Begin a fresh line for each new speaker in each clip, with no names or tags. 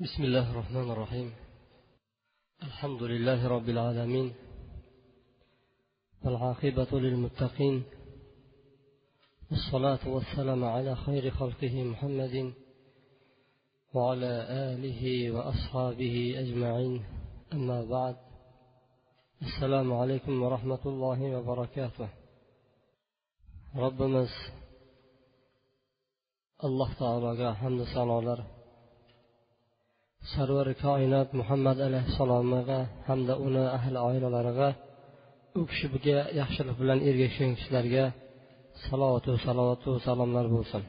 بسم الله الرحمن الرحيم. الحمد لله رب العالمين. والعاقبة للمتقين. والصلاة والسلام على خير خلقه محمد وعلى آله وأصحابه أجمعين. أما بعد السلام عليكم ورحمة الله وبركاته. ربنا alloh taologa hamdu sanolar sarvari koinot muhammad alayhissalomga hamda uni ahli oilalariga u kishiga yaxshilik bilan ergashgan kishilarga salovatu salovatu salomlar bo'lsin.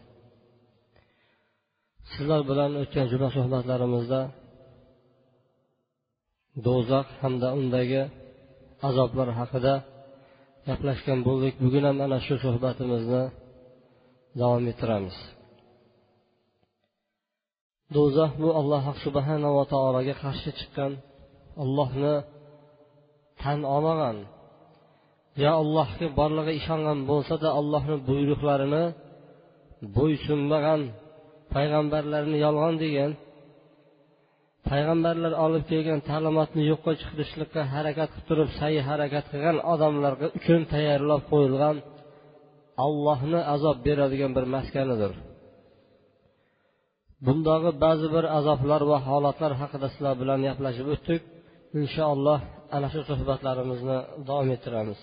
Sizlar bilan o'tgan juma suhbatlarimizda do'zax hamda undagi azoblar haqida gaplashgan bo'ldik. Bugun ham ana shu suhbatimizni davom ettiramiz. Do'zax bu alloh subhanava taologa qarshi chiqqan ollohni tan olmagan. Yo allohga borlig'iga ishongan bo'lsada allohni buyruqlarini bo'ysunmagan payg'ambarlarni yolg'on degan payg'ambarlar olib kelgan ta'limotni yo'qqa chiqarishlikka harakat qilib turib sayi harakat qilgan odamlarga uchun tayyorlab qo'yilgan allohni azob beradigan bir maskanidir. Bundagi ba'zi bir azoblar va holatlar haqida sizlar bilan gaplashib o'tdik. Inshaalloh ana shu suhbatlarimizni davom ettiramiz.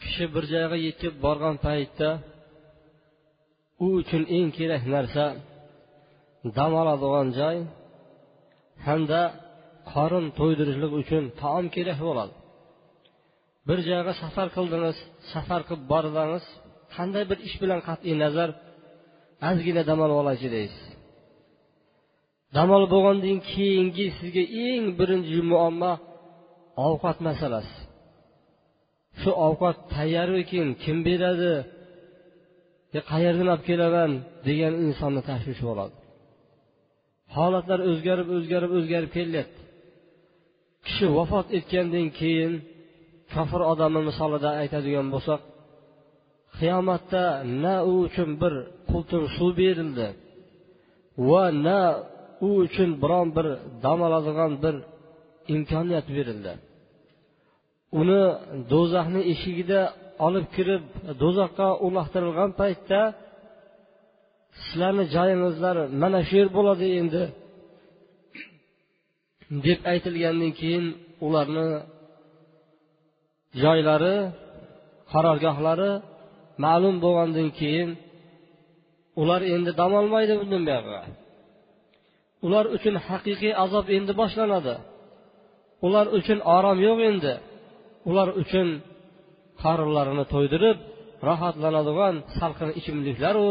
Kishi bir joyga yetib borgan paytda u uchun eng kerak narsa dam oladigan joy hamda qorin to'ydirishlik uchun taom kerak bo'ladi. Bir joyga safar qildingiz safar qilib bordingiz qanday bir ish bilan qat'iy nazar ozgina dam olib olaychi deysiz. Dam olib bo'lgandan keyingi sizga eng birinchi muammo ovqat masalasi. Shu ovqat tayyormikin kim beradi? Qayerdan olib kelaman? degan insonni tashvishi bo'ladi. Holatlar o'zgarib o'zgarib o'zgarib kelyapti. Kishi vafot etgandan keyin kofir odamni misolida aytadigan bo'lsak qiyomatda na u uchun bir qultum suv berildi va na u uchun biron bir dam oladigan bir imkoniyat berildi. Uni do'zaxni eshigida olib kirib do'zaxga uloqtirilgan paytda sizlarni joyingizlar mana shu yer bo'ladi endi deb aytilgandan keyin ularni joylari qarorgohlari ma'lum bo'lgandan keyin ular endi dam olmaydi bundan buyog'iga ular uchun haqiqiy azob endi boshlanadi. Ular uchun orom yo'q endi. Ular uchun qorinlarini to'ydirib rohatlanadigan salqin ichimliklaru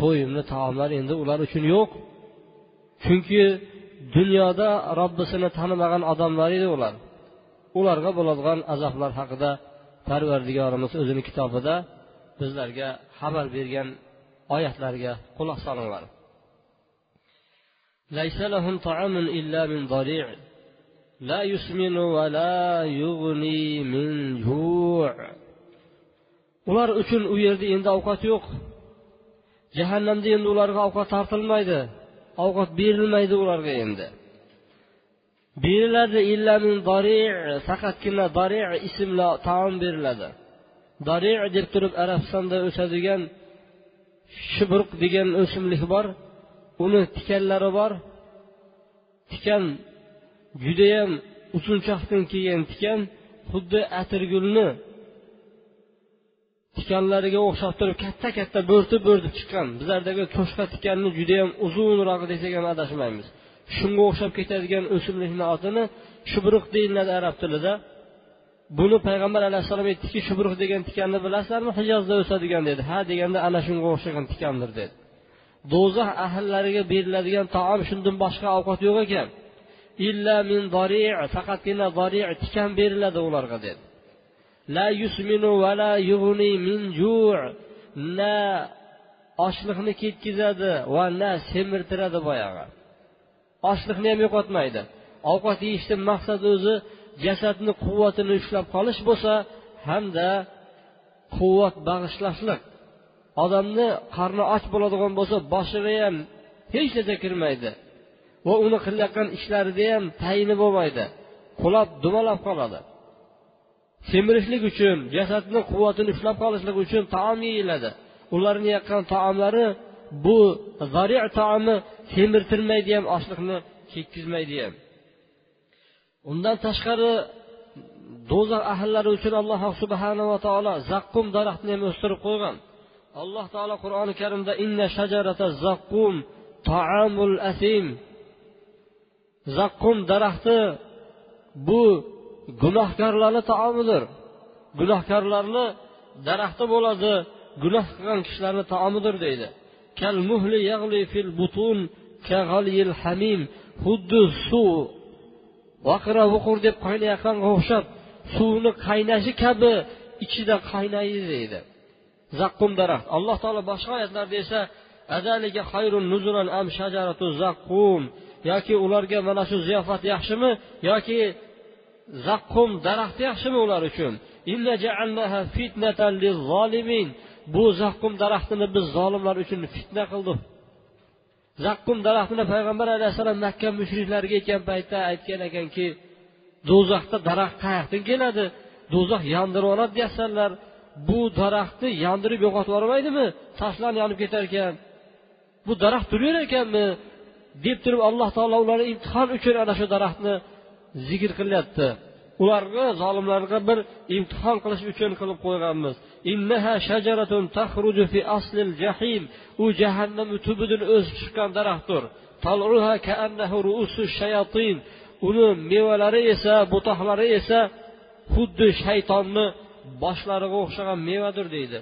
to'yimli taomlar endi ular uchun yo'q. Chunki dunyoda robbisini tanimagan odamlar edi ular. Ularga bo'ladigan azoblar haqida parvardigorimiz o'zini kitobida bizlarga xabar bergan oyatlarga quloq solinglar ليس لهم طعام إلا من ضريع لا يسمن ولا يغني من جوع ular uchun u yerda endi ovqat yo'q jahannamda endi ularga ovqat tortilmaydi ovqat berilmaydi ularga endi beriladi faqatgina dari ismli taom beriladi Dari deb turib arabistonda o'sadigan shubruq degan o'simlik bor. Uni tikanlari bor. Tikan judayam uzunchoqdan kelgan tikan xuddi atirgulni tikanlariga o'xshab turib katta katta bo'rtib bo'rtib chiqqan. Bizlardagi cho'chqa tikanni judayam uzunrog'i desak ham adashmaymiz. Shunga o'xshab ketadigan o'simlikni otini shubruq deyiladi arab tilida. Buni payg'ambar alayhissalom aytdiki shubruh degan tikanni bilasizlarmi? Hijozda o'sadigan dedi. Ha deganda ana shunga o'xshagan tikandir dedi. Do'zax ahllariga beriladigan taom shundan boshqa ovqat yo'q ekan. Illa min dori faqatgina dori tikan beriladi ularga dedi. La yusminu va la yug'ni min ju' na ochliqni ketkazadi va na semirtiradi boyag'i. Ochliqni ham yo'qotmaydi. Ovqat yeyishdan maqsad o'zi jasadni quvvatini ushlab qolish bo'lsa hamda quvvat bag'ishlashlik. Odamni qarni och bo'ladigan bo'lsa boshiga ham hech narsa kirmaydi va uni qilayotgan ishlarida ham tayini bo'lmaydi. Qulab dumalab qoladi. Semirishlik uchun jasadni quvvatini ushlab qolishlik uchun taom yeyiladi. Ularni yaqqan taomlari bu zari taomi semirtirmaydi ham ochliqni chekkizmaydi ham. Undan tashqari do'zax ahllari uchun alloh subhanava taolo zaqqum daraxtini ham o'stirib qo'ygan. Alloh taolo qur'oni karimda inna shajarata zaqqum taamul asim. Zaqqum daraxti bu gunohkorlarni taomidir. Gunohkorlarni daraxti bo'ladi gunoh qilgan kishilarni taomidir deydi. Xuddi suv vaqira vuqur deb qaynayotganga o'xshab suvni qaynashi kabi ichida qaynaydi deydi. Zaqqum daraxt. Alloh taolo boshqa oyatlarda esa am shajaratu zaqqum? Yoki ularga mana shu ziyofat yaxshimi? Yoki zaqqum daraxti yaxshimi ular uchun? Bu zaqqum daraxtini biz zolimlar uchun fitna qildik zaqqum daraxtini payg'ambar alayhissalom makka mushriklariga aytgan paytda aytgan ekanki do'zaxda daraxt qayoqdan keladi? Do'zax yondirib oladi deyapsanlar bu daraxtni yondirib yo'qotib yubormaydimi? Tashlanib yonib ketar ekan. Bu daraxt turaver ekanmi? Deb turib alloh taolo ularni imtihon uchun ana shu daraxtni zikr qilyapti. Ularga zolimlarga bir imtihon qilish uchun qilib qo'yganmiz. U jahannam tubidan o'sib chiqqan daraxtdir. Uni mevalari esa butoqlari esa xuddi shaytonni boshlariga o'xshagan mevadir deydi.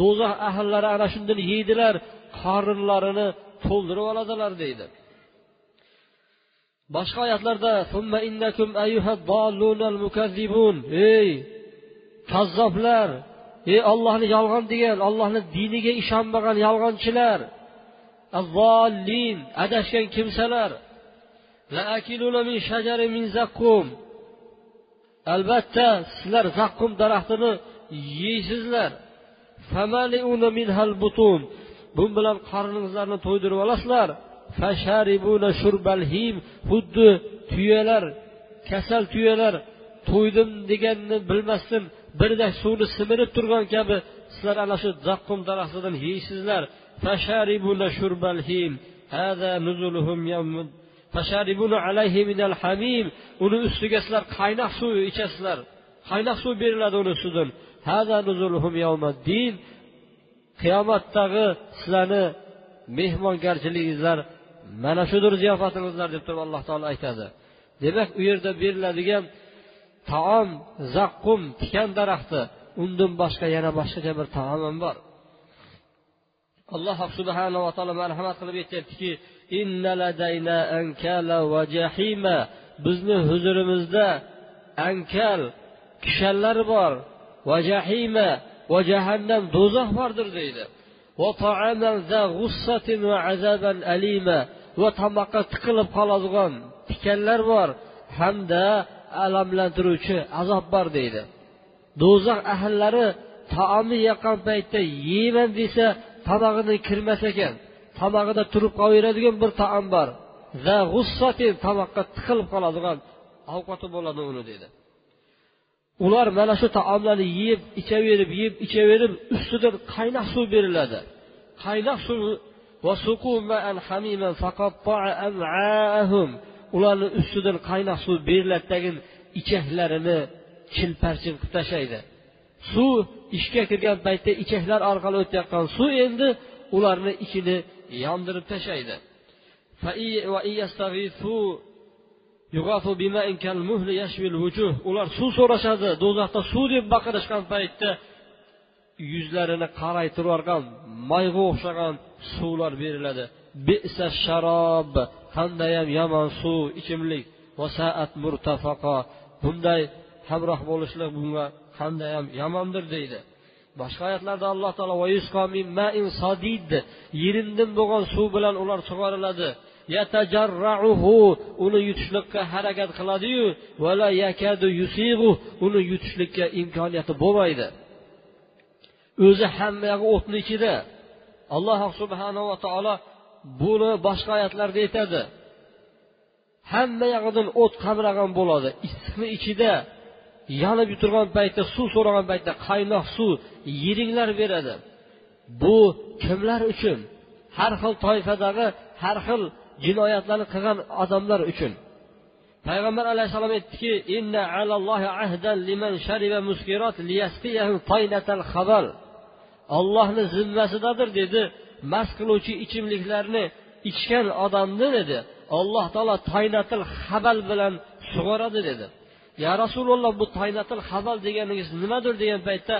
Do'zax ahllari ana shundan yeydilar qorinlarini to'ldirib oladilar deydi. Boshqa oyatlarda ey kazzoblar ey ollohni yolg'on degan ollohni diniga ishonmagan yolg'onchilar adashgan kimsalar albatta sizlar zaqqum daraxtini yeysizlar. Bu bilan qorningizlarni to'ydirib olasizlar. Xuddi tuyalar kasal tuyalar to'ydim deganni bilmasdan birdak suvni simirib turgan kabi sizlar ana shu zaqqum daraxtidan yeysizlar. uni ustiga sizlar qaynoq suv ichasizlar. Qaynoq suv beriladi uni ustidan. qiyomatdagi sizlarni mehmongarchiligingizlar mana shudir ziyofatingizlar deb turib alloh taolo aytadi. Demak u yerda beriladigan taom zaqqum tikan daraxti undan boshqa yana boshqacha bir taom ham bor. Alloh subhanava taolo marhamat qilib aytyaptiki bizni huzurimizda ankal kishanlar bor va jahima va jahannam do'zax bordir deydi. Va tomoqqa tiqilib qoladigan tikanlar bor. Hamda alamlantiruvchi azob bor deydi. Do'zax ahllari taomni yaqqan paytda yeyman desa tomog'idan kirmas ekan. Tomog'ida turib qolaveradigan bir taom bor. Tomoqqa tiqilib qoladigan ovqati bo'ladi uni dedi ular mana shu taomlarni yeb ichaverib yeb ichaverib ustidan qaynoq suv beriladi. Qaynoq suv ularni ustidan qaynoq suv beriladi tagin ichaklarini chilparchin qilib tashlaydi. Suv ishga kirgan paytda ichaklar orqali o'tayotgan suv endi ularni ichini yondirib tashlaydi. Ular suv so'rashadi do'zaxda suv deb baqirishgan paytda yuzlarini qaraytirib yuborgan moyga o'xshagan suvlar beriladi. Bisa sharob qandayyam yomon suv ichimlik. Bunday hamroh bo'lishlik bunga qandayyam yomondir deydi. Boshqa oyatlarda alloh taolo yirindim bo'lgan suv bilan ular sug'oriladi. Uni yutishlikka harakat qiladiyu. Uni yutishlikka imkoniyati bo'lmaydi. O'zi hamma yog'i o'tni ichida. Alloh subhanava taolo buni boshqa oyatlarda aytadi. Hamma yog'idan o't qamrag'an bo'ladi. Issiqni ichida yonib turgan paytda suv so'ragan paytda qaynoq suv yeringlar beradi. Bu kimlar uchun? Har xil toifadagi har xil jinoyatlarni qilgan odamlar uchun. Payg'ambar alayhissalom aytdiki ollohni zimmasidadir dedi. Mast qiluvchi ichimliklarni ichgan odamni dedi. Alloh taolo taynatil habal bilan sug'oradi dedi. Ya rasululloh bu taynatil habal deganingiz nimadir degan paytda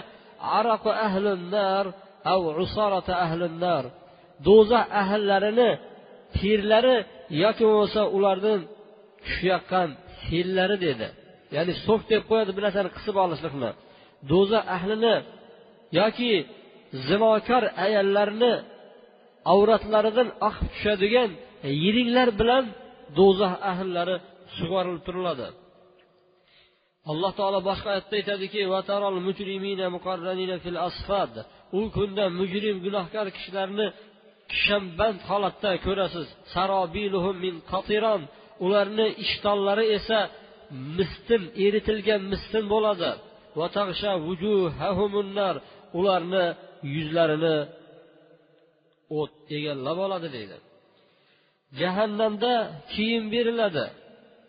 araqu ahlunnar av ahli ahlunnar do'zax ahllarini terlari yoki bo'lmasa ularni tushayotgan sellari dedi. Ya'ni so'k deb qo'yadi bir narsani qisib olishlikni do'zax ahlini yoki zinokor ayollarni avratlaridan oqib tushadigan yiringlar bilan do'zax ahllari sug'orilib turiladi. Alloh taolo boshqa oyatda aytadiki u kunda mujrim gunohkor kishilarni kishanband holatda ko'rasiz. Ularni ishtonlari esa mistin eritilgan mistin bo'ladi. Ularni yuzlarini o't egallab oladi deydi. Jahannamda kiyim beriladi.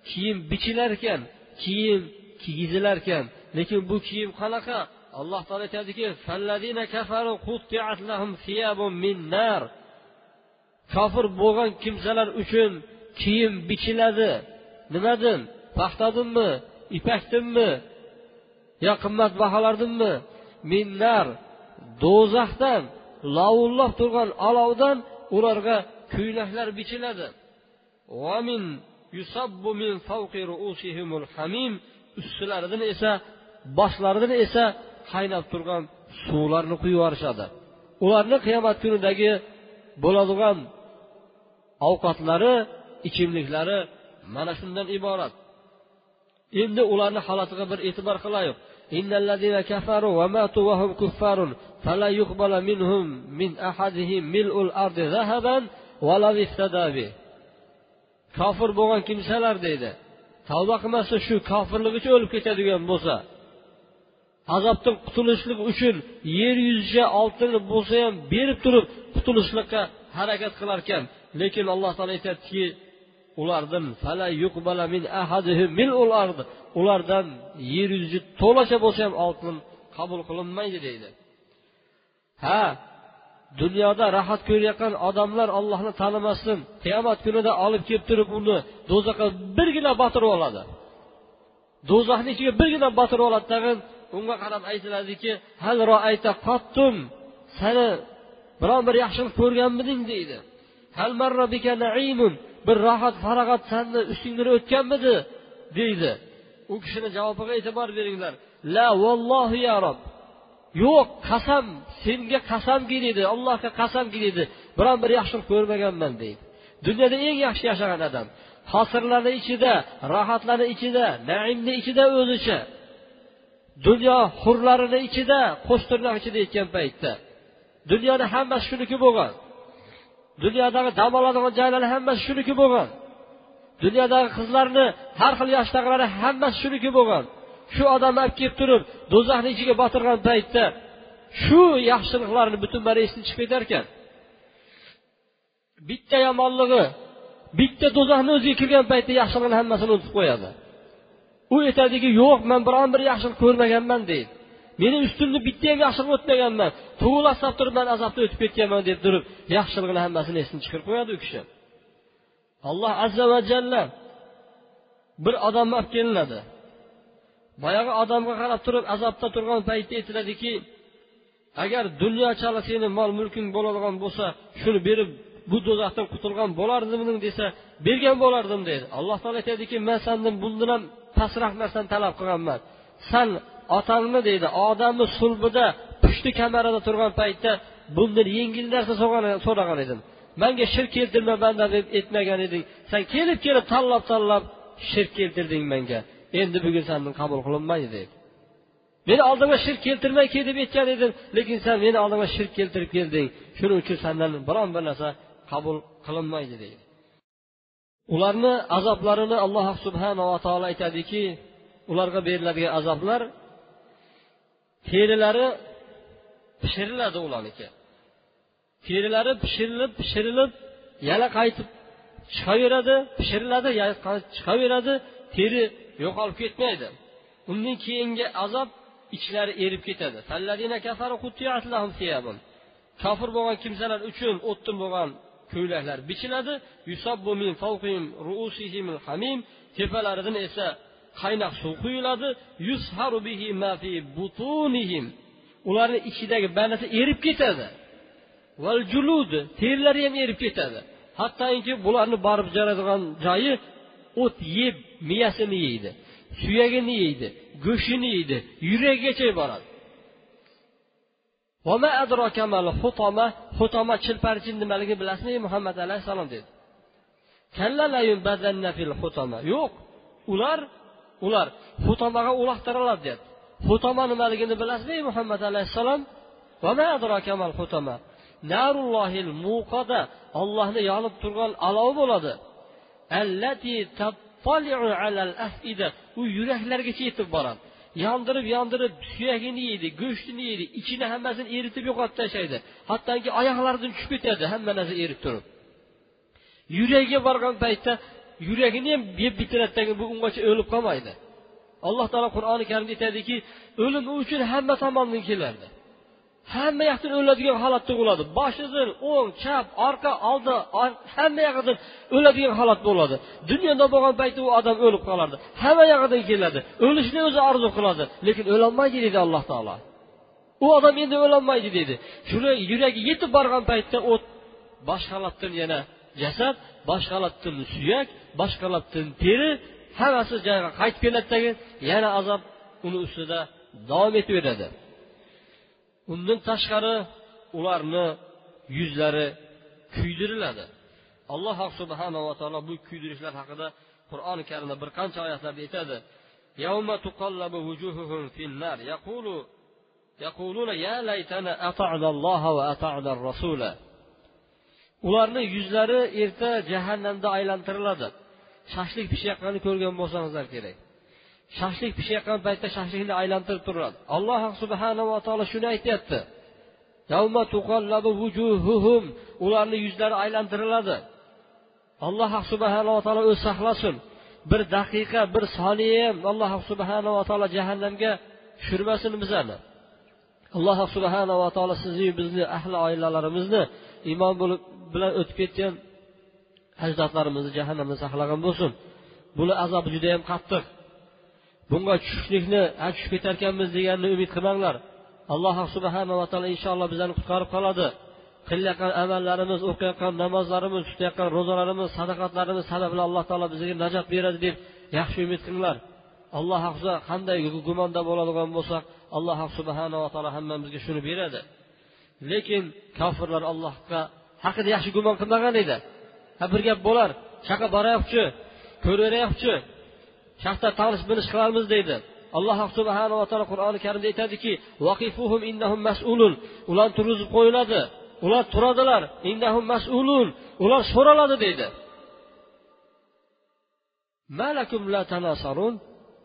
Kiyim bichilarkan kiyim kiygizilarkan lekin bu kiyim qanaqa? Alloh taolo aytadiki kofir bo'lgan kimsalar uchun kiyim bichiladi. Nimadan? Paxtadanmi ipakdanmi yo qimmatbaholardanmi minnar do'zaxdan lovullab turgan olovdan ularga ko'ylaklar bichiladi. Ustilaridan esa boshlaridan esa qaynab turgan suvlarni quyib yuborishadi. Ularni qiyomat kunidagi bo'ladigan ovqatlari ichimliklari mana shundan iborat. Endi ularni holatiga bir e'tibor qilaylik إن الذين كفروا وماتوا وهم كفار فلا يقبل منهم من أحدهم ملء الأرض ذهبا ولو افتدى به kofir bo'lgan kimsalar deydi tavba qilmasa shu kofirligicha o'lib ketadigan bo'lsa azobdan qutulishlik uchun yer yuziga oltinni bo'lsa ham berib turib qutulishlikqa harakat qilarkan lekin alloh taolo aytyaptiki ulardan ulardan yer yuzi to'lacha bo'lsa ham oltin qabul qilinmaydi deydi. Ha dunyoda rohat ko'rayotgan odamlar ollohni tanimasdan qiyomat kunida olib kelib turib uni do'zaxga birgina botirib oladi. Do'zaxni ichiga birgina botirib oladi. Tag'in unga qarab aytiladiki hal roayta qottum sani biron bir yaxshilik ko'rganmiding? deydi. Hal marra bika naimun? Bir rohat farog'at sanni ustingdan o'tganmidi? deydi. U kishini javobiga e'tibor beringlar. La vallohi ya rob. Yo'q qasam senga qasamki deydi allohga qasamki deydi. Biron bir yaxshilik ko'rmaganman deydi. Dunyoda eng yaxshi yashagan odam hosirlarni ichida rohatlarni ichida naimni ichida o'zicha. Dunyo hurlarini ichida qo'shtirnoq ichida yetgan paytda. Dunyoni hammasi shuniki bo'lgan. Dunyodagi dam oladigan joylari hammasi shuniki bo'lgan. Dunyodagi qizlarni har xil yoshdagilari hammasi shuniki bo'lgan. Shu odamni olib kelib turib do'zaxni ichiga botirgan paytda shu yaxshiliklarni butunlari esidan chiqib ketar ekan bitta yomonligi bitta do'zaxni o'ziga kirgan paytda yaxshiligini hammasini unutib qo'yadi. U aytadiki yo'q man biron bir yaxshilik ko'rmaganman deydi. Meni ustimni bitta ham yaxshilik o'tmaganman. Tug'ilib turib man azobda o'tib ketganman deb turib yaxshiligini hammasini esidan chiqarib qo'yadi u kishi. Alloh azza va jalla bir odamni olib kelinadi. Boyagi odamga qarab turib azobda turgan paytda aytiladiki agar dunyochalik seni mol mulking bo'ladigan bo'lsa shuni berib bu do'zaxdan qutulgan bo'lardimding desa bergan bo'lardim deydi. Alloh taolo aytadiki man sandan bundan ham pastroq narsani talab qilganman. San otamni deydi odamni sulbida pushti kamarada turgan paytda bundan yengil narsa so'ragan edim. Manga shirk keltirma banda deb aytmagan eding. San kelib kelib tanlab tanlab shirk keltirding menga. Endi bugun sandan qabul qilinmaydi deydi meni oldimga shirk keltirmay kel deb aytgan edim lekin sen meni oldimga shirk keltirib kelding. Shuning uchun sandan biron bir narsa qabul qilinmaydi deydi ularni azoblarini alloh subhanava taolo aytadiki ularga beriladigan azoblar terilari pishiriladi ularniki. Terilari pishirilib pishirilib yana qaytib chiqaveradi pishiriladi chiqaveradi teri yo'qolib ketmaydi. Undan keyingi azob ichlari erib ketadi. Kofir bo'lgan kimsalar uchun o'ttin bo'lgan ko'ylaklar bichiladi. Tepalaridan esa qaynoq suv quyiladi ularni ichidagi banasi erib ketadi. Terilari ham erib ketadi. Hattoki bularni borib jaradigan joyi o't yeb miyasini yeydi suyagini yeydi go'shtini yeydi yuragigacha boradi. Xutoma chilparchin nimaligini bilasizmi muhammad alayhissalom dedi. Yo'q ular ular hutomaga uloqtiriladi deyapti. Hutoma nimaligini bilasizmi muhammad alayhissalom? Ollohni yonib turgan olov bo'ladi. U yuraklargacha yetib boradi. Yondirib yondirib suyagini yeydi go'shtini yeydi ichini hammasini eritib yo'qotib tashlaydi hattoki oyoqlaridan tushib ketadi hamma narsa erib turib. Yuragiga borgan paytda yuragini ham yeb bitiradidagi bu ungacha o'lib qolmaydi. Alloh taolo qur'oni karimda aytadiki o'lim u uchun hamma tomondan keladi hamma yoqdan o'ladigan holat tug'iladi. Boshidan o'ng chap orqa oldi hamma yog'idan o'ladigan holat bo'ladi dunyoda bo'lgan paytda u odam o'lib qolardi. Hamma yog'idan keladi o'lishni o'zi orzu qiladi lekin o'lolmaydi deydi alloh taolo. U odam endi o'lolmaydi deydi shuni yuragi yetib borgan paytda o't boshqa holatdan yana jasad boshqa holatdan suyak boshqa holatdan teri hammasi joyiga qaytib keladi yana azob uni ustida davom etaveradi undan tashqari ularni yuzlari kuydiriladi alloh subhanava taolo bu kuydirishlar haqida qur'oni karimda bir qancha oyatlarda aytadi يوم تقلب وجوههم في النار يقول يقولون يا ليتنا أطعنا الله وأطعنا الرسول ularni yuzlari erta jahannamda aylantiriladi. Shashlik pishayotganini ko'rgan bo'lsangizlar kerak. Shashlik pishayotgan paytda shashlikni aylantirib turadi. Alloh subhanava taolo shuni aytyapti. Ularni yuzlari aylantiriladi. Alloh subhanava taolo o'zi saqlasin. Bir daqiqa bir soniya ham alloh subhanava taolo jahannamga tushirmasin bizani. Alloh subhanava taolo sizni bizni ahli oilalarimizni iymon bo'lib bilan o'tib ketgan ajdodlarimizni jahannamdan saqlagan bo'lsin. Buni azobi judayam qattiq. Bunga tushishlikni tushib ketarkanmiz deganni umid qilmanglar. Alloh subhanava taolo inshaalloh bizlarni qutqarib qoladi. Qilayotgan amallarimiz o'qiyotgan namozlarimiz tutayotgan ro'zalarimiz sadaqatlarimiz sababli alloh taolo bizga najot beradi deb yaxshi umid qilinglar. Alloh qanday gumonda bo'ladigan bo'lsak alloh subhanava taolo hammamizga shuni beradi. Lekin kofirlar allohga haqida yaxshi gumon qilmagan edi. Ha bir gap bo'lar. Chaqa boryapti ko'raveryapti shaxta tanish bilish qilamiz deydi. Alloh subhanava taolo qur'oni karimda aytadiki ular turg'izib qo'yiladi. Ular turadilar. Innahum mas'ulun. Ular so'raladi deydi.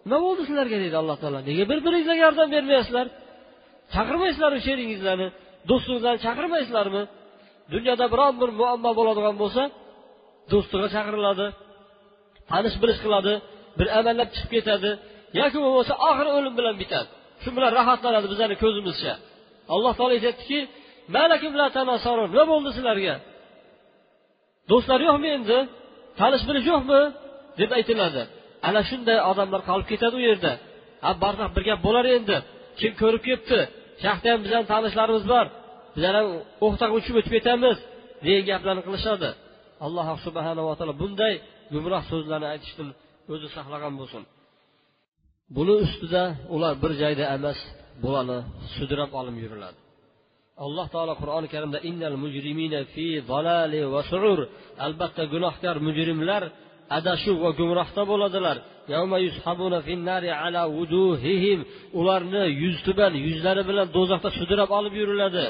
Nima bo'ldi sizlarga? deydi alloh taolo. Nega bir biringizlarga yordam bermayapsizlar? Chaqirmaysizlarmi sheringizlarni do'stingizlarni chaqirmaysizlarmi? Dunyoda biron bir muammo bo'ladigan bo'lsa do'stiga chaqiriladi tanish bilish qiladi bir amallab chiqib ketadi yoki bo'lmasa oxiri o'lim bilan bitadi. Shu bilan rohatlanadi bizlarni ko'zimizcha. Alloh taolo aytyaptiki nima bo'ldi sizlarga? Do'stlar yo'qmi endi? Tanish bilish yo'qmi? deb aytiladi. Ana shunday odamlar qolib ketadi u yerda. Ha bardoq bir gap bo'lar endi. Kim ko'rib kelibdi shaxda ham bizani tanishlarimiz bor. Bizlar ham uchib o'tib ketamiz degan gaplarni qilishadi. Alloh subhanava taolo bunday gumroh so'zlarni aytishdan o'zi saqlagan bo'lsin. Buni ustida ular bir joyda emas bularni sudrab olib yuriladi. Alloh taolo qur'oni karimda innal mujrimina fi zalali va surur albatta gunohkor mujrimlar adashuv va gumrohda bo'ladilar. Ularni yuztuban yuzlari bilan do'zaxda sudrab olib yuriladi.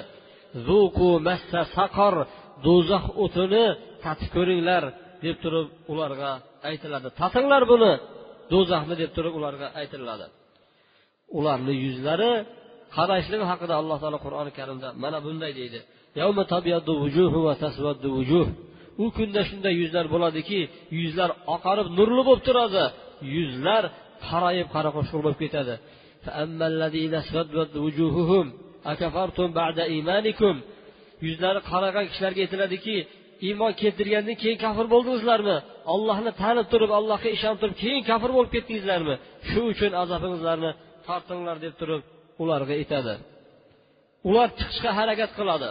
Do'zax o'tini tatib ko'ringlar deb turib ularga aytiladi. Tatinglar buni do'zaxni deb turib ularga aytiladi. Ularni yuzlari qarashligi haqida alloh taolo qur'oni karimda mana bunday deydi. U kunda shunday yuzlar bo'ladiki yuzlar oqarib nurli bo'lib turadi. Yuzlar qorayib qora qo'shqir bo'lib ketadi. Yuzlari qaragan kishilarga aytiladiki iymon keltirgandan keyin kafir bo'ldingizlarmi ollohni tanib turib allohga ishonib turib keyin kafir bo'lib ketdingizlarmi shu uchun azobingizlarni tortinglar deb turib ularga aytadi ular chiqishga harakat qiladi.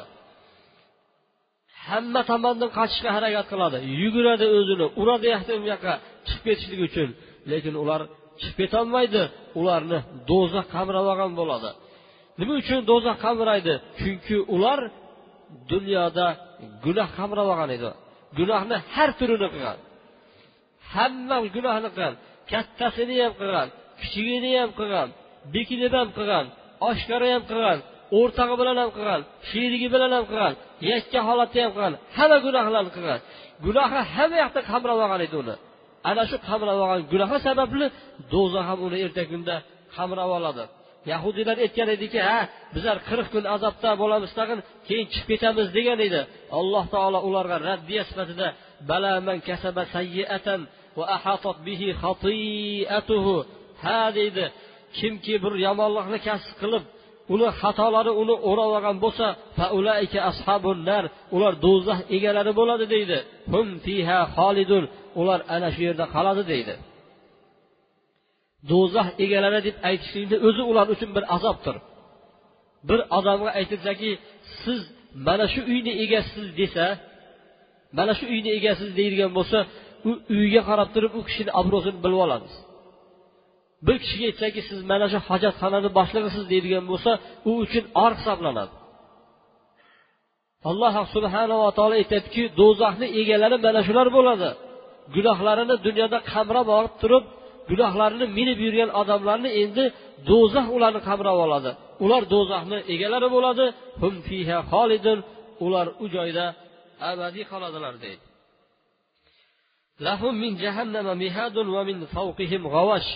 Hamma tomondan qochishga harakat qiladi. Yuguradi o'zini uradi u yoqqa chiqib ketishlik uchun. Lekin ular chiqib ketolmaydi. Ularni do'zax qamrab olgan bo'ladi. Nima uchun do'zax qamraydi? Chunki ular dunyoda gunoh qamrab olgan edi. Gunohni har turini qilgan. Hamma gunohni qilgan. Kattasini ham qilgan kichigini ham qilgan bekinib ham qilgan oshkora ham qilgan o'rtog'i bilan ham qilgan sherigi bilan ham qilgan yakka holatda ham qilgan. Hamma gunohlarni qilgan. Gunohi hamma yoqda qamrab olgan edi uni. Ana shu qamrab olgan gunohi sababli do'zax ham uni ertagi kunda qamrab oladi. Yahudiylar aytgan ediki ha bizlar qirq kun azobda bo'lamiz tag'in keyin chiqib ketamiz degan edi. Alloh taolo ularga raddiya sifatida bala man kasaba sayyiatan va ahatat bihi xatiatuhu ha deydi kimki bir yomonlikni kasb qilib uni xatolari uni o'rab olgan bo'lsa ular do'zax egalari bo'ladi deydi. Hum fiha xolidun. Ular ana shu yerda qoladi deydi. Do'zax egalari deb aytishlikni o'zi ular uchun bir azobdir. Bir odamga aytilsaki siz mana shu uyni egasisiz desa mana shu uyni egasiz deydigan bo'lsa u uyga qarab turib u kishini obro'sini bilib olamiz bir kishiga aytsaki siz mana shu hojatxonani boshlig'isiz deydigan bo'lsa u uchun or hisoblanadi. Alloh subhanava taolo aytyaptiki do'zaxni egalari mana shular bo'ladi. Gunohlarini dunyoda qamrab olib turib gunohlarini minib yurgan odamlarni endi do'zax ularni qamrab oladi. Ular do'zaxni egalari bo'ladi. Hum fiha xolidun. Ular u joyda abadiy qoladilar deydi. Lahum min jahannama mihadun va min fawqihim g'avash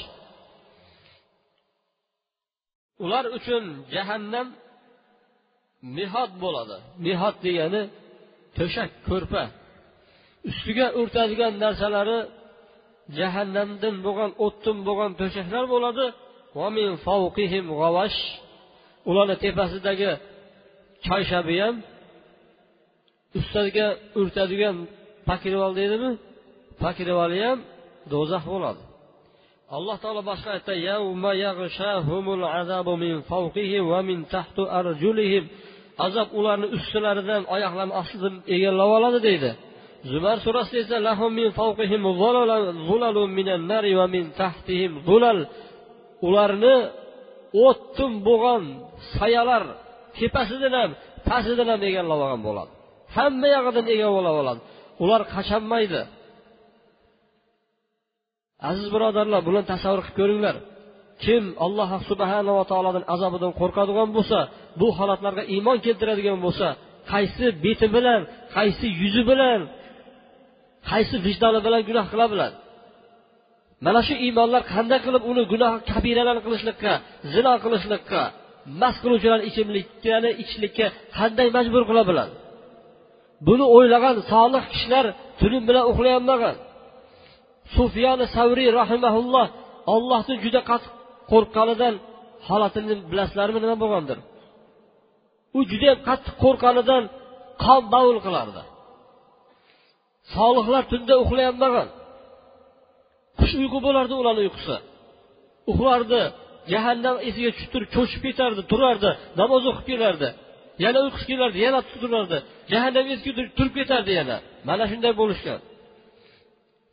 ular uchun jahannam mehod bo'ladi. Mehod degani to'shak ko'rpa. Ustiga o'rtadigan narsalari jahannamdan bo'lgan o'tdan bo'lgan to'shaklar bo'ladi. Ularni tepasidagi choyshabi ham ustiga o'rtadigan pakirval deydimi? Pakirvali ham do'zax bo'ladi. Alloh taolo boshqa aytdi azob ularni ustilaridan oyoqlarini ostidan egallab oladi deydi. Zumar surasida esa ularni o'ttin bo'lgan sayalar tepasidan ham pastidan ham egallab olgan bo'ladi. Hamma yog'idan egallab oladi. Ular qachanmaydi aziz birodarlar buni tasavvur qilib ko'ringlar. Kim alloh subhanava taolodan azobidan qo'rqadigan bo'lsa bu holatlarga iymon keltiradigan bo'lsa qaysi beti bilan qaysi yuzi bilan qaysi vijdoni bilan gunoh qila biladi mana shu iymonlar qanday qilib uni gunoh kabiralarni qilishlikka zino qilishlikka mast qiluvchilarni ichimliklarni ichishlikka qanday majbur qila biladi buni o'ylagan solih kishilar tunim bilan uxlay olmagan sufyoni savriy rahimaulloh ollohdan juda qattiq qo'rqqanidan holatini bilasizlarmi nima bo'lgandir? U judayam qattiq qo'rqqanidan qon dovul qilardi. Solihlar tunda uxlayolmagan qush uyqu bo'lardi ularni uyqusi uxlardi jahannam esiga tushib turib cho'chib ketardi turardi namoz o'qib kelardi. Yana uyqusi kelardi yana turardi. Jahannam esiga turib ketardi yana. Mana shunday bo'lishgan.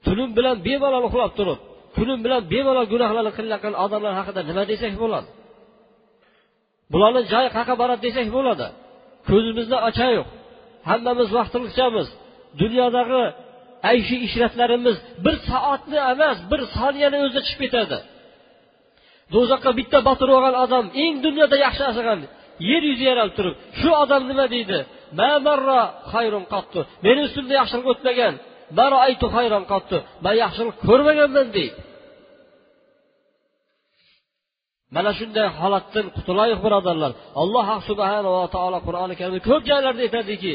Tunim bilan bemalol uxlab turib kunim bilan bemalol gunohlarni qilayotgan odamlar haqida nima desak bo'ladi? Bularni joyi qayerqa boradi desak bo'ladi. Ko'zimizni ochayiq hammamiz vaqtliqchamiz dunyodagi ayshi ishratlarimiz bir soatni emas bir soniyani o'zida chiqib ketadi. Do'zaxga bitta botirib olgan odam eng dunyoda yaxshi yashagan yer yuzi yaralib turib shu odam nima deydi? Meni ustimda yaxshilik o'tmagan man yaxshilik ko'rmaganman deydi. Mana shunday holatdan qutulaylik birodarlar. Alloh subhanava taolo qur'oni karimda ko'p joylarda aytadiki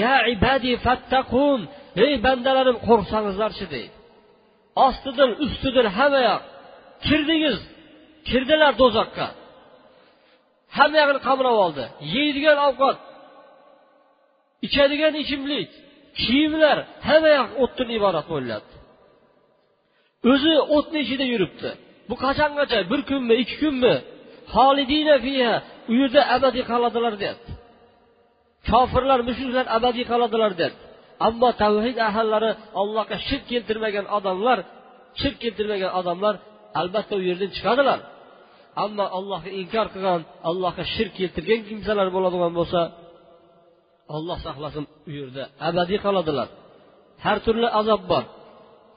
ya ibadi fattaqun ey bandalarim qo'rqsangizlarchi deydi. Ostidan ustidan hamma yoq kirdingiz kirdilar do'zaxga hamma yog'ini qamrab oldi. Yeydigan ovqat ichadigan ichimlik kiyimlar hamma yoq o'tdan iborat bo'lyapti. O'zi o'tni ichida yuribdi. Bu qachongacha? Bir kunmi ikki kunmi? Fiha u yerda abadiy qoladilar deyapti. Kofirlar mushriklar abadiy qoladilar deyapti ammo tavhid ahllari allohga shirk keltirmagan odamlar shirk keltirmagan odamlar albatta u yerdan chiqadilar. Ammo allohga inkor qilgan allohga shirk keltirgan kimsalar bo'ladigan bo'lsa olloh saqlasin u yerda abadiy qoladilar. Har turli azob bor.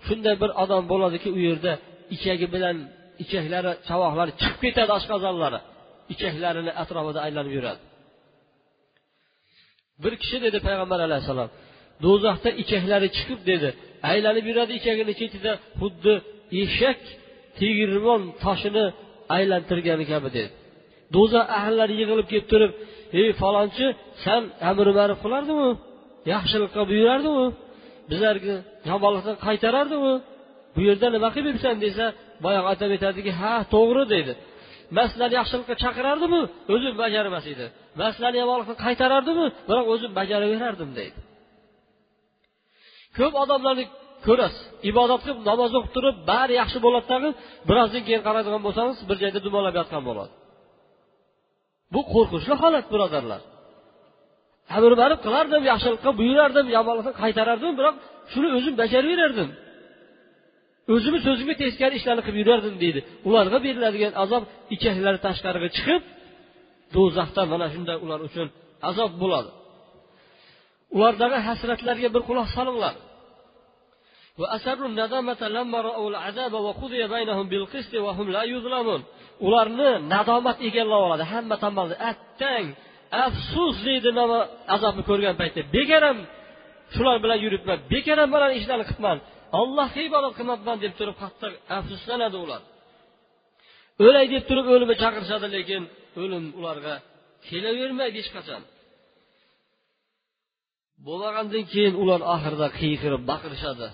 Shunday bir odam bo'ladiki u yerda ichagi bilan ichaklari chavoqlari chiqib ketadi oshqozonlari. Ichaklarini atrofida aylanib yuradi. Bir kishi dedi payg'ambar alayhissalom do'zaxda ichaklari chiqib dedi aylanib yuradi ichagini chetida xuddi eshak tegirmon toshini aylantirgani kabi dedi. Do'zax ahllari yig'ilib kelib turib ey falonchi san amri ma'ruf qilardimi yaxshilikqa buyurardimi bizlarga yomonlikdan qaytarardimi bu yerda nima qilib yuribsan desa boyagi otam aytadiki ha to'g'ri deydi man sizlarni yaxshilikqa chaqirardimi o'zim bajarmas edi man yomonlikni yomonlikdan qaytarardimi? Biroq o'zim bajaraverardim deydi. Ko'p odamlarni ko'rasiz. Ibodat qilib namoz o'qib turib bari yaxshi bo'ladi tag'in birozdan keyin qaraydigan bo'lsangiz bir joyda dumalab yotgan bo'ladi. Bu qo'rqinchli holat birodarlar. Amr ma'ruf qilardim yaxshilikqa buyurardim yomonlikni qaytarardim biroq shuni o'zim bajaraverardim o'zimni so'zimga teskari ishlarni qilib yurardim deydi. Ularga beriladigan azob ichaklari tashqariga chiqib do'zaxda mana shunday ular uchun azob bo'ladi. Ulardagi hasratlarga bir quloq solinglar. Ularni nadomat egallab oladi. Hamma tomonda attang afsus deydi mana azobni ko'rgan paytda. Bekaram shular bilan yuribman. Bekaram mana ishlarni qilibman. Allohga ibodat qilmabman deb turib qattiq afsuslanadi ular. O'lay deb turib o'limni chaqirishadi lekin o'lim ularga kelavermaydi hech qachon. Bo'lmagandan keyin ular oxirida qiyqirib baqirishadi.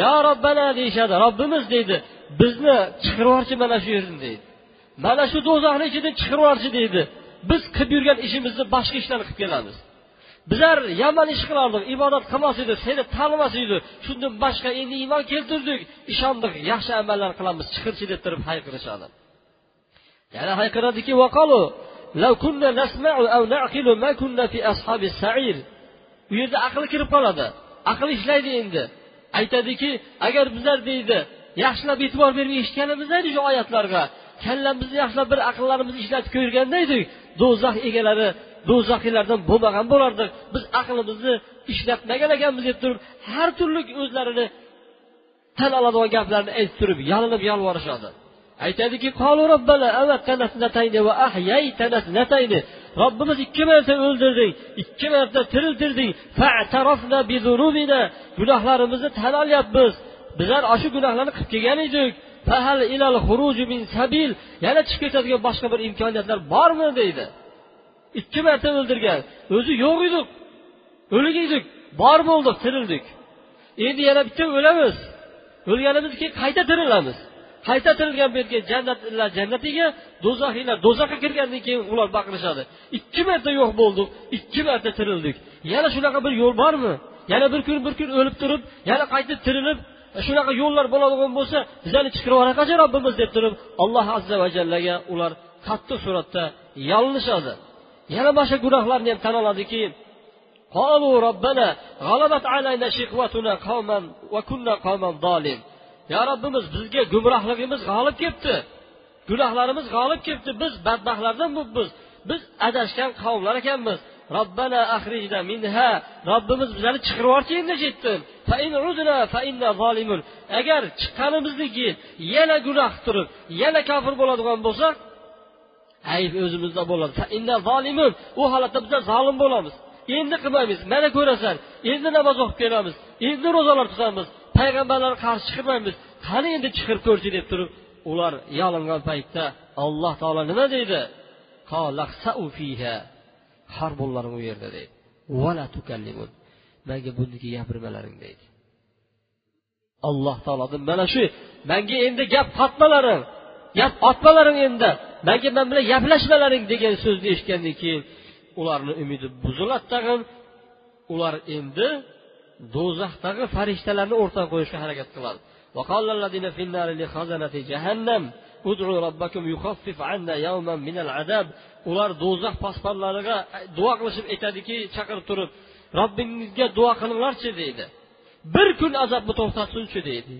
Yo robbana deyishadi robbimiz deydi bizni chiqarib yuborchi mana shu yerdan deydi. Mana shu do'zaxni ichidan chiqarib yuborchi deydi. Biz qilib yurgan ishimizni boshqa ishlarni qilib kelamiz. Bizlar yomon ish qilardik ibodat qilmas edik seni tanimas edik. Shundan boshqa endi iymon keltirdik. Ishondik yaxshi amallar qilamiz chiqirchi deb turib hayqirishadi. Yana hayqiradiki u yerda aqli kirib qoladi. Aql ishlaydi endi. Aytadiki agar bizlar deydi yaxshilab e'tibor berib eshitganimizda edi shu oyatlarga kallamizni yaxshilab bir aqllarimizni ishlatib ko'rganda edik do'zax egalari do'zaxiylardan bo'lmagan bo'lardik biz aqlimizni ishlatmagan ekanmiz deb turib har turli o'zlarini tan oladigan gaplarni aytib turib yalinib yolvorishadi aytadiki robbimiz ikki marta o'ldirding ikki marta tiriltirding gunohlarimizni tan olyapmiz. Bizlar ana shu gunohlarni qilib kelgan edik. Yana chiqib ketadigan boshqa bir imkoniyatlar bormi? deydi. Ikki marta o'ldirgan. O'zi yo'q edik. O'lik edik bor bo'ldik tirildik. Endi yana bitta o'lamiz. O'lganimizdan keyin qayta tirilamiz. Qayta tirilgan bu yerga jannatlar jannatiga do'zaxiylar do'zaxga kirgandan keyin ular baqirishadi. Ikki marta yo'q bo'ldik ikki marta tirildik. Yana shunaqa bir yo'l bormi? Yana bir kun bir kun o'lib turib yana qaytib tirilib shunaqa yo'llar bo'ladigan bo'lsa bizani chiqarib yuboraqachi robbimiz deb turib alloh azza va jallaga ular qattiq suratda yolinishadi yana boshqa gunohlarni ham tan oladiki قالوا ربنا غلبت علينا شقوتنا قوما وكنا قوما ظالم yo robbimiz bizga gumrohligimiz g'olib kelibdi gunohlarimiz g'olib kelibdi biz badbaxtlardan bo'libmiz biz adashgan qavmlar ekanmiz robbana ahrijna minha robbimiz bizlarni chiqarib yuborchi endi chetdan agar chiqqanimizdan keyin yana gunoh qilib turib yana kofir bo'ladigan bo'lsak ayb o'zimizda bo'ladi. U holatda bizlar zolim bo'lamiz. Endi qilmaymiz. Mana ko'rasan. Endi namoz o'qib kelamiz. Endi ro'zalar tutamiz. Payg'ambarlarga qarshi chiqmaymiz. Qani endi chiqirib ko'rchi deb turib ular yalingan paytda alloh taolo nima deydi? Har bo'llaring u yerda deydi. Manga buniki gapirmalaring deydi. Alloh taolodan mana shu manga endi gap qotmalaring gap otmalaring endi manga man bilan gaplashmalaring degan so'zni eshitgandan keyin ularni umidi buziladi tag'in ular endi do'zaxdagi farishtalarni o'rtaga qo'yishga harakat qiladi وقال الذين في النار لخزنة جهنم ادعوا ربكم يخفف عنا يوما من العذاب ular do'zax posbonlariga duo qilishib aytadiki chaqirib turib robbingizga duo qilinglarchi deydi Bir kun azobni to'xtatsinchi deydi.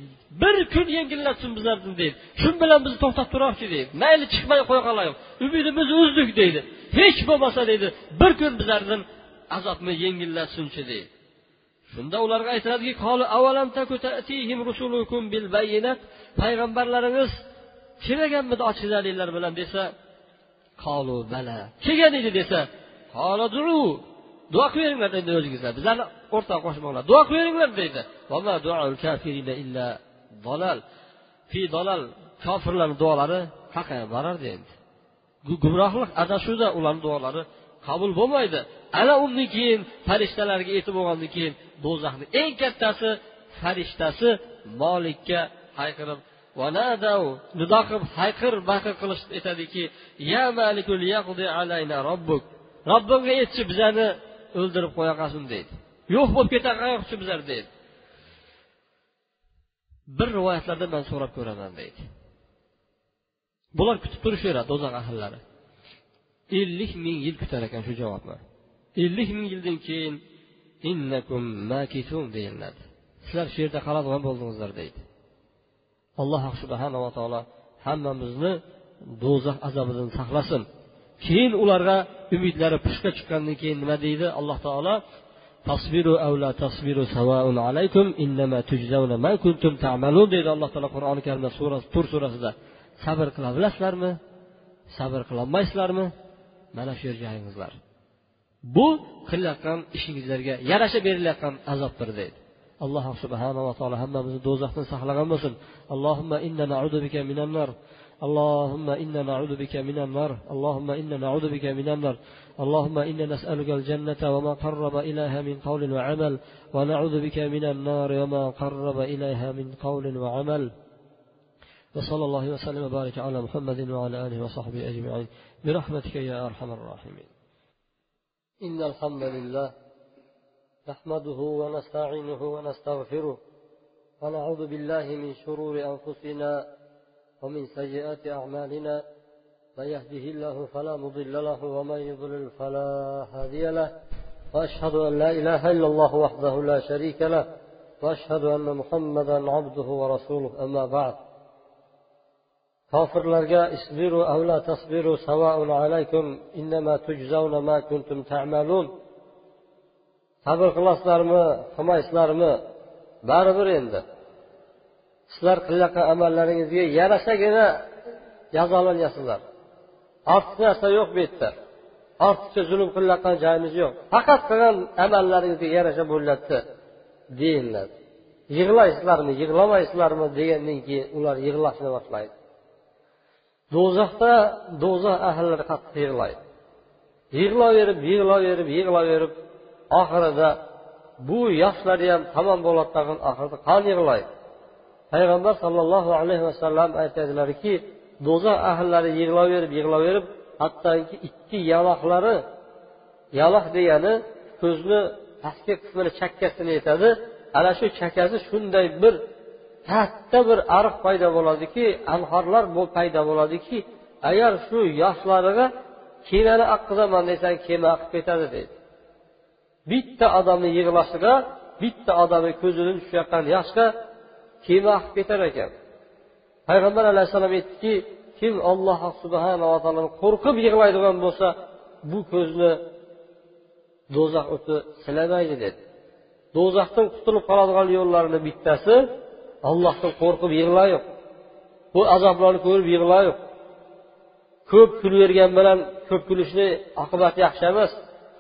Bir kun yengillatsin bizlarni deydi. Shu bilan bizni to'xtatib turarchi deydi. Mayli chiqmay qo'ya qolaylik umidimizni uzdik deydi. Hech bo'lmasa deydi bir kun bizlardan azobni yengillatsinchi deydi. Shunda ularga aytiladiki payg'ambarlaringiz kelmaganmidi ochiq dalillar bilan desa qolu bala kelgan edi desa duo qilaveringlar endi o'zingizlar. Bizlarni o'rtoq qo'shmanglar duo qilaveringlar deydi. Fi kofirlarni duolari haqqa borardi endi gumrohlik adashuvda ularni duolari qabul bo'lmaydi. Ana undan keyin farishtalarga yetib bo'lgandan keyin do'zaxni eng kattasi farishtasi molikka hayqirib nido qilib hayqir baqir qilish aytadiki ya malikul yaqdi alayna robbuk. Robbimga aytchi bizani o'ldirib qo'ya qolsin deydi. Yo'q bo'lib keta qolmoqchi bizlar deydi bir rivoyatlarda man so'rab ko'raman deydi. Bular kutib turishaveradi do'zax ahllari ellik ming yil kutar ekan shu javobni ellik ming yildan keyin innakum makitun deyiladi. Sizlar shu yerda qoladigan bo'ldingizlar deydi. Alloh subhanava taolo hammamizni do'zax azobidan saqlasin. Keyin ularga umidlari pushqa chiqqandan keyin nima deydi? Alloh taolo tasbiru avla tasbiru savaun alaykum innama tujzavna ma kuntum ta'malun deydi alloh taolo qur'oni karimda surasi tur surasida sabr qila bilasizlarmi sabr qilolmaysizlarmi mana shu yer joyingizlar bu qilayotgan ishingizlarga yarasha berilayotgan azobdir deydi alloh subhanava taolo hammamizni do'zaxdan saqlagan bo'lsin allohimma inna naudu bika minan nar اللهم إنا نعوذ بك من النار اللهم إنا نعوذ بك من النار اللهم إنا نسألك الجنة وما قرب إليها من قول وعمل ونعوذ بك من النار وما قرب إليها من قول وعمل. وصلى الله وسلم وبارك على محمد وعلى آله وصحبه أجمعين. برحمتك يا أرحم الراحمين. إن الحمد لله نحمده ونستعينه ونستغفره ونعوذ بالله من شرور أنفسنا ومن سيئات أعمالنا. من يهده الله فلا مضل له ومن يضلل فلا هادي له واشهد ان لا اله الا الله وحده لا شريك له واشهد ان محمدا عبده ورسوله. اما بعد kofirlarga isbiru avla tasbiru savaun alaykum innama tujzauna ma kuntum ta'malun sabr qilasizlarmi qilmaysizlarmi baribir endi. Sizlar qilayotgan amallaringizga yarashagina jazolanyasizlar ortiqcha narsa yo'q bu yerda. Ortiqcha zulm qilayotgan joyimiz yo'q. Faqat qilgan amallaringizga yarasha bo'lyapti deyiladi. Yig'laysizlarmi yig'lamaysizlarmi degandan keyin ular yig'lashni boshlaydi. Do'zaxda do'zax ahllari qattiq yig'laydi. Yig'laverib yig'laverib yig'laverib oxirida bu yoshlari ham tamom bo'ladi tag'in oxirida qon yig'laydi. Payg'ambar sollallohu alayhi vasallam aytadilarki do'zax ahllari yig'laverib yig'laverib hattoki ikki yaloqlari yaloq degani ko'zni pastki qismini chakkasini aytadi ana shu chakkasi shunday bir katta bir ariq paydo bo'ladiki anhorlar paydo bo'ladiki agar shu yoshlariga kemani oqqazaman desang kema oqib ketadi deydi. Bitta odamni yig'lashiga bitta odamni ko'zidan tushayotgan yoshga kema oqib ketar ekan. Payg'ambar alayhissalom aytdiki kim alloh subhanava taoloni qo'rqib yig'laydigan bo'lsa bu ko'zni do'zax o'ti silamaydi dedi. Do'zaxdan qutulib qoladigan yo'llarini bittasi allohdan qo'rqib yig'layiq bu azoblarni ko'rib yig'layiq ko'p kulavergan bilan ko'p kulishni oqibati yaxshi emas.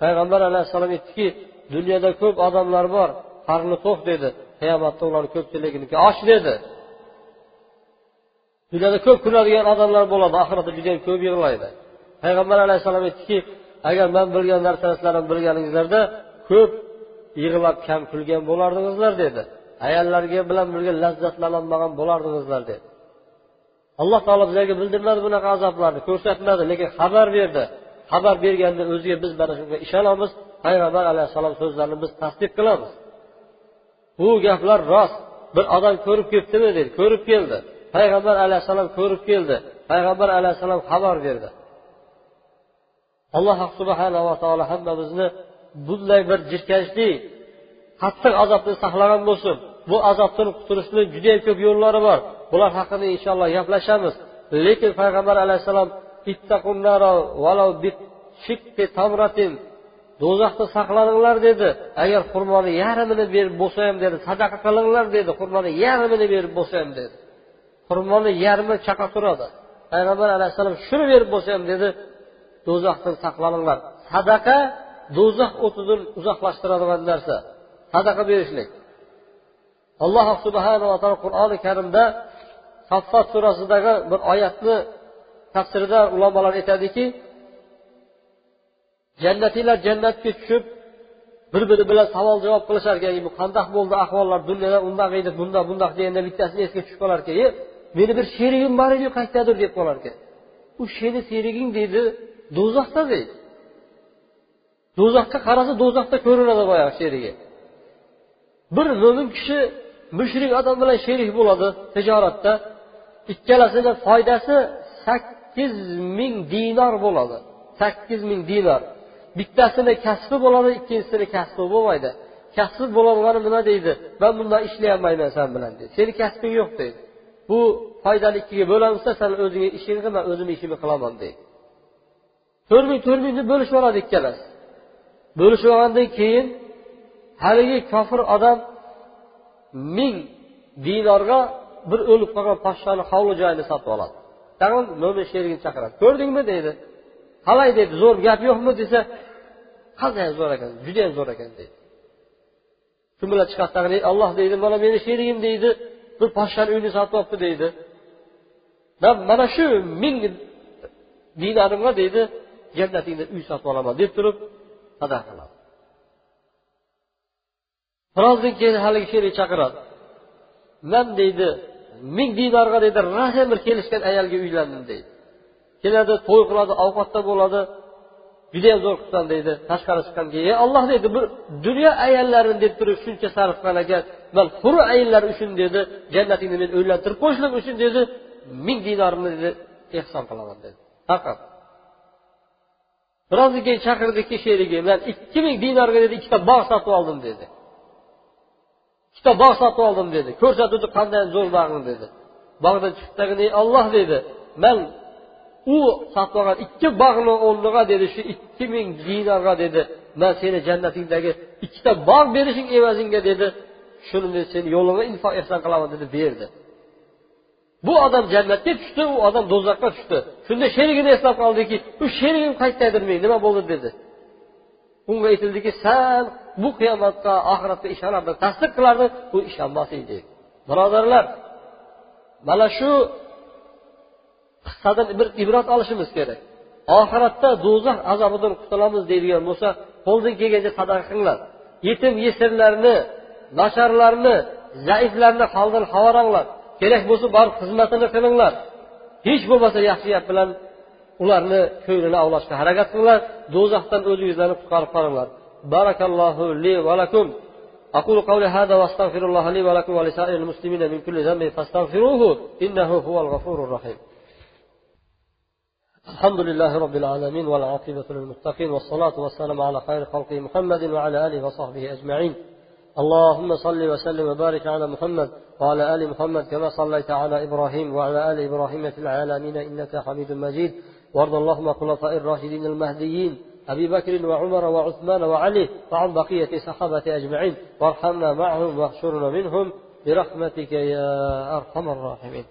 Payg'ambar alayhissalom aytdiki dunyoda ko'p odamlar bor qarni to'q dedi. Qiyomatda ularni ko'pchiliginiki och dedi. Dunyoda ko'p kuladigan odamlar bo'ladi oxiratda judayam ko'p yig'laydi. Payg'ambar alayhissalom aytdiki agar man bilgan narsalarni bilganingizlarda ko'p yig'lab kam kulgan bo'lardingizlar dedi. Ayollarga bilan birga lazzatlanolmagan bo'lardingizlar dedi. Alloh taolo bizlarga bildirmadi bunaqa azoblarni ko'rsatmadi lekin xabar berdi. Xabar berganda o'ziga biz mana shunga ishonamiz payg'ambar alayhissalom so'zlarini biz tasdiq qilamiz. Bu gaplar rost. Bir odam ko'rib kelibdimi dedi. Ko'rib keldi. Payg'ambar alayhissalom ko'rib keldi. Payg'ambar alayhissalom xabar berdi. Alloh subhanava taolo hammamizni bunday bir jirkanchli qattiq azobdan saqlagan bo'lsin. Bu azobdan qutulishni judayam ko'p yo'llari bor. Bular haqida inshaalloh gaplashamiz. Lekin payg'ambar alayhissalom do'zaxda saqlaninglar dedi. Agar xurmoni yarmini berib bo'lsa ham dedi. Sadaqa qilinglar dedi. Xurmoni yarmini berib bo'lsa ham dedi. Xurmoni yarmi chaqa turadi. Payg'ambar alayhissalom shuni berib bo'lsa ham dedi do'zaxdan saqlaninglar. Sadaqa do'zax o'tidan uzoqlashtiradigan narsa. Sadaqa berishlik. Alloh subhanava taolo qur'oni karimda saffat surasidagi bir oyatni tafsirida ulamolar aytadiki jannatiylar jannatga tushib bir biri bilan savol javob qilishar ekan bu qandaq bo'ldi ahvollar dunyoda undaq edi bundoq bundaq deganda bittasi esga tushib qolar ekan meni bir sherigim bor edi qayerdadir deb qolar ekan u seni sheriging deydi do'zaxda deydi do'zaxga qarasa do'zaxda ko'rinadi boyagi sherigi bir mo'min kishi mushrik odam bilan sherik bo'ladi tijoratda. Ikkalasini foydasi sakkiz ming dinor bo'ladi. Sakkiz ming dinor bittasini kasbi bo'ladi ikkinchisini kasbi bo'lmaydi. Kasbi bo'lolgani nima deydi? Man bundan ishlayolmayman san bilan deydi. Seni kasbing yo'q deydi. Bu foydali ikkiga bo'lamizsa san o'zingni ishingni qil man o'zimni ishimni qilaman deydi to'rt ming to'rt mingni bo'lishib oladi ikkalasi. Bo'lishib olgandan keyin haligi kofir odam ming dinorga bir o'lib qolgan podshoni hovli joyini sotib oladi. Tag'in mo'min sherigini chaqiradi. Ko'rdingmi deydi. Qalay deydi zo'r gap yo'qmi desa qanday zo'r ekan judayam zo'r ekan deydi. Shu bilan chiqadi tag'in olloh deydi mana meni sherigim deydi. Bir podshani uyini sotib olibdi deydi. Man mana shu ming dinarimga deydi jannatingda uy sotib olaman deb turib sadaqa qiladi birozdan keyin haligi sherik chaqiradi. Man deydi ming dinorga deydi rosa bir kelishgan ayolga uylandim deydi. Keladi to'y qiladi ovqatda bo'ladi. Judayam zo'r qilsan deydi tashqari chiqqan keyin ey olloh deydi bir dunyo ayollarini deb turib shuncha sarf qilgan man huri ayollar uchun dedi jannatingni men o'ylantirib qo'yishlik uchun dedi ming dinorimni dedi ehson qilaman dedi. Faqat birozdan keyin chaqirdiki sherigi man ikki ming dinorga dedi ikkita bog' sotib oldim dedi. Ikkita bog' sotib oldim dedi. Ko'rsatuvdi qanday zo'r bog'ing dedi. Bog'dan chiqdidagi olloh dedi. Man u saqlagan ikki bog'ni o'rniga dedi shu ikki ming dinorga dedi. Man seni jannatingdagi ikkita bog' berishing evaziga dedi. Shuni men seni yo'lingga infoq ehson qilaman dedi berdi. Bu odam jannatga tushdi u odam do'zaxga tushdi. Shunda sherigini eslab qoldiki u sherigim qayerdadir men nima bo'ldi? dedi. Unga aytildiki san bu qiyomatga oxiratga ishonarding tasdiq qilarding u ishonmas edi birodarlar mana shu qissadan bir ibrat olishimiz kerak oxiratda do'zax azobidan qutulamiz deydigan bo'lsa qo'ldan kelgancha sadaqa qilinglar yetim yesirlarni nasharlarni zaiflarni holdan xabaranglar kerak bo'lsa borib xizmatini qilinglar hech bo'lmasa yaxshi gap bilan ularni ko'nglini ovlashga harakat qilinglar do'zaxdan o'zingizlarni qutqarib qolinglar barakallohu li va lakum أقول قولي هذا وأستغفر الله لي ولكم ولسائر المسلمين من كل ذنب فاستغفروه إنه هو الغفور الرحيم الحمد لله رب العالمين والعاقبة للمتقين والصلاة والسلام على خير خلقه محمد وعلى آله وصحبه أجمعين. اللهم صل وسلم وبارك على محمد وعلى آل محمد كما صليت على إبراهيم وعلى آل إبراهيم في العالمين إنك حميد مجيد. وارض اللهم خلفاء الراشدين المهديين أبي بكر وعمر وعثمان وعلي وعن بقية صحابة أجمعين. وارحمنا معهم واحشرنا منهم برحمتك يا أرحم الراحمين.